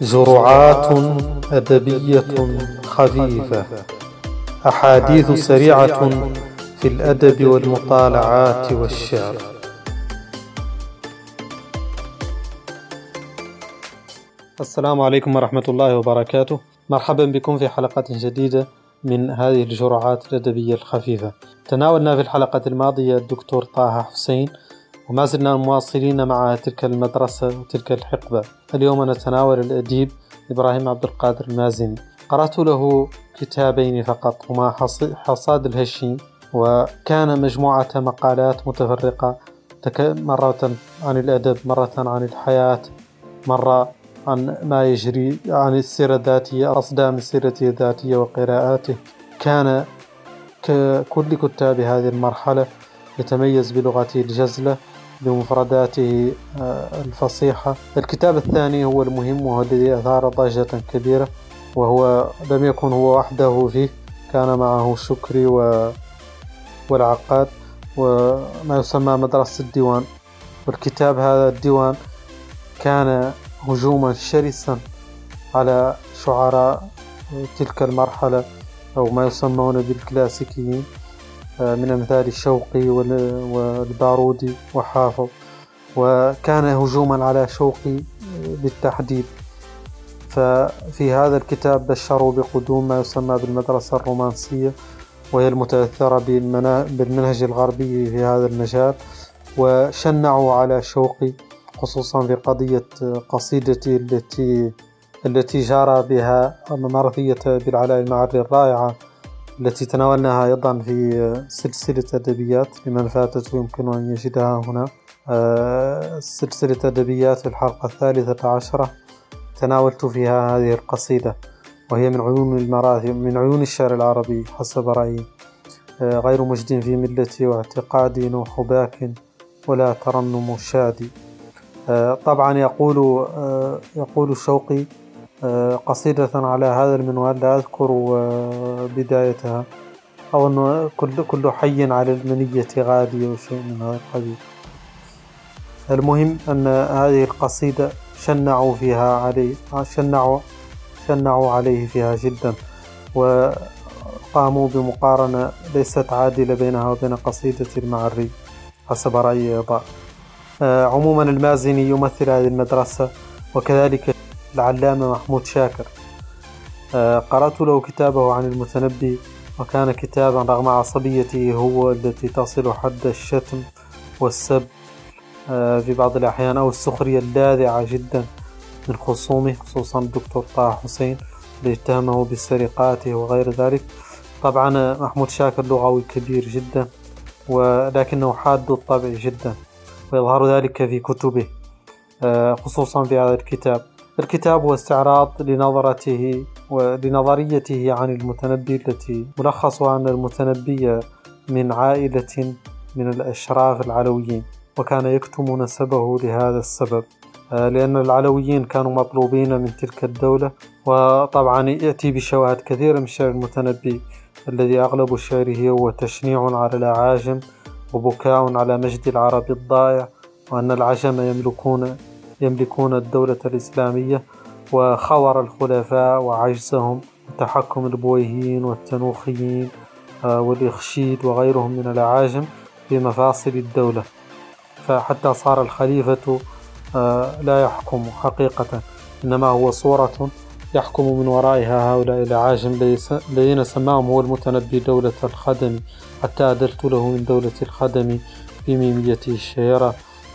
جرعات أدبية خفيفة. أحاديث سريعة في الأدب والمطالعات والشعر. السلام عليكم ورحمة الله وبركاته. مرحبا بكم في حلقة جديدة من هذه الجرعات الأدبية الخفيفة. تناولنا في الحلقة الماضية الدكتور طه حسين وما زلنا مواصلين مع تلك المدرسة وتلك الحقبة. اليوم نتناول الأديب إبراهيم عبد القادر المازني. قرأت له كتابين فقط هما حصاد الهشيم وكان مجموعة مقالات متفرقة مرة عن الأدب مرة عن الحياة مرة عن ما يجري عن السيرة الذاتية أصدام سيرته الذاتية وقراءاته. كان ككل كتاب هذه المرحلة يتميز بلغته الجزلة بمفرداته آه، الفصيحة. الكتاب الثاني هو المهم وهو الذي أثار ضجة كبيرة وهو لم يكن هو وحده فيه. كان معه شكري و... والعقاد وما يسمى مدرسة الديوان. والكتاب هذا الديوان كان هجوما شرسا على شعراء تلك المرحلة أو ما يسمون بالكلاسيكيين. من أمثال شوقي والبارودي وحافظ. وكان هجوما على شوقي بالتحديد. ففي هذا الكتاب بشروا بقدوم ما يسمى بالمدرسة الرومانسية وهي المتأثرة بالمنهج الغربي في هذا المجال. وشنعوا على شوقي خصوصا في قضية قصيدتي التي التي جار بها مرثية بالعلاء المعري الرائعة. التي تناولناها أيضا في سلسلة أدبيات لمن فاتته يمكن أن يجدها هنا. آه، سلسلة أدبيات في الحلقة الثالثة عشرة. تناولت فيها هذه القصيدة وهي من عيون المراثي من عيون الشعر العربي حسب رأيي. آه، غير مجد في ملتي واعتقادي نوح باك ولا ترنم شادي. آه، طبعا يقول يقول شوقي قصيدة على هذا المنوال لا أذكر آه، بدايتها أو أنه كل كل حي على المنية غالي أو شيء من هذا القبيل المهم أن هذه القصيدة شنعوا فيها عليه شنعوا شنعوا عليه فيها جدا وقاموا بمقارنة ليست عادلة بينها وبين قصيدة المعري حسب أيضا آه، عموما المازني يمثل هذه المدرسة وكذلك العلامة محمود شاكر. آه، قرأت له كتابه عن المتنبي وكان كتابا رغم عصبيته هو التي تصل حد الشتم والسب آه، في بعض الأحيان أو السخرية اللاذعة جدا من خصومه خصوصا الدكتور طه حسين اللي اتهمه بالسرقات وغير ذلك. طبعا محمود شاكر لغوي كبير جدا ولكنه حاد الطبع جدا ويظهر ذلك في كتبه آه، خصوصا في هذا الكتاب. الكتاب هو استعراض لنظرته ولنظريته عن المتنبي التي ملخصها أن المتنبي من عائلة من الأشراف العلويين وكان يكتم نسبه لهذا السبب آه، لأن العلويين كانوا مطلوبين من تلك الدولة وطبعا يأتي بشواهد كثيرة من شعر المتنبي الذي أغلب شعره هو تشنيع على الأعاجم وبكاء على مجد العرب الضائع وأن العجم يملكون يملكون الدولة الإسلامية وخور الخلفاء وعجزهم وتحكم البويهيين والتنوخيين آه، والإخشيد وغيرهم من الأعاجم في مفاصل الدولة. فحتى صار الخليفة آه، لا يحكم حقيقة إنما هو صورة يحكم من ورائها هؤلاء الأعاجم الذين سماهم هو المتنبي دولة الخدم حتى أدلت له من دولة الخدم بميميته الشهيرة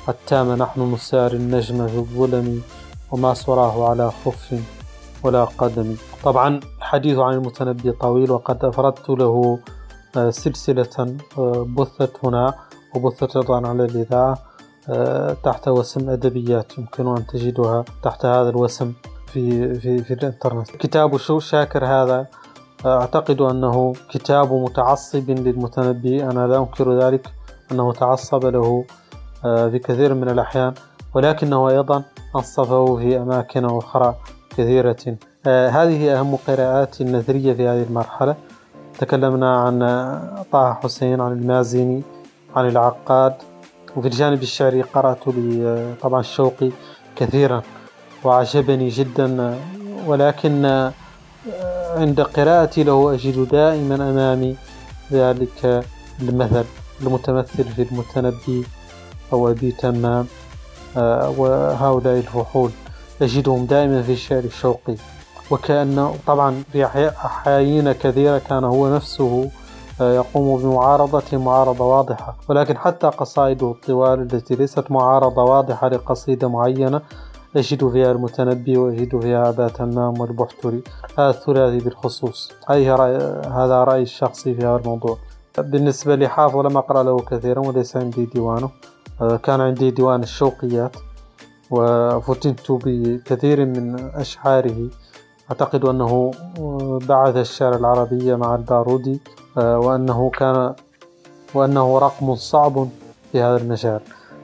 التام نحن نسار النجم في الظلم وما سراه على خف ولا قدم. طبعا الحديث عن المتنبي طويل وقد أفردت له آه، سلسلة آه، بثت هنا وبثت أيضا على الإذاعة آه، تحت وسم أدبيات يمكن أن تجدها تحت هذا الوسم في في في الإنترنت. كتاب شو شاكر هذا؟ أعتقد أنه كتاب متعصب للمتنبي. أنا لا أنكر ذلك أنه تعصب له. في كثير من الأحيان. ولكنه أيضا أنصفه في أماكن أخرى كثيرة. آه، هذه أهم قراءات النثرية في هذه المرحلة. تكلمنا عن طه حسين عن المازني عن العقاد. وفي الجانب الشعري قرأت آه، طبعا الشوقي كثيرا وأعجبني جدا. ولكن عند قراءتي له أجد دائما أمامي ذلك المثل المتمثل في المتنبي. أو أبي تمام. وهؤلاء الفحول أجدهم دائما في الشعر الشوقي وكأن طبعا في أحايين كثيرة كان هو نفسه يقوم بمعارضة معارضة واضحة. ولكن حتى قصائده الطوال التي ليست معارضة واضحة لقصيدة معينة أجد فيها المتنبي وأجد فيها أبا تمام والبحتري. هذا الثلاثي بالخصوص. أي رأي هذا رأيي الشخصي في هذا الموضوع؟ بالنسبة لحافظ لم أقرأ له كثيرا وليس عندي ديوانه. كان عندي ديوان الشوقيات وفتنت بكثير من أشعاره. أعتقد أنه بعث الشعر العربي مع البارودي وأنه كان وأنه رقم صعب في هذا المجال.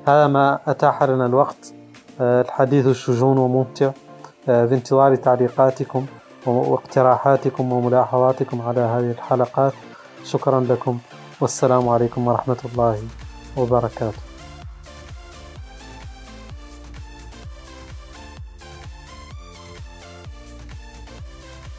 هذا ما أتاح لنا الوقت. الحديث الشجون وممتع. في انتظار تعليقاتكم واقتراحاتكم وملاحظاتكم على هذه الحلقات. شكرا لكم. والسلام عليكم ورحمة الله وبركاته.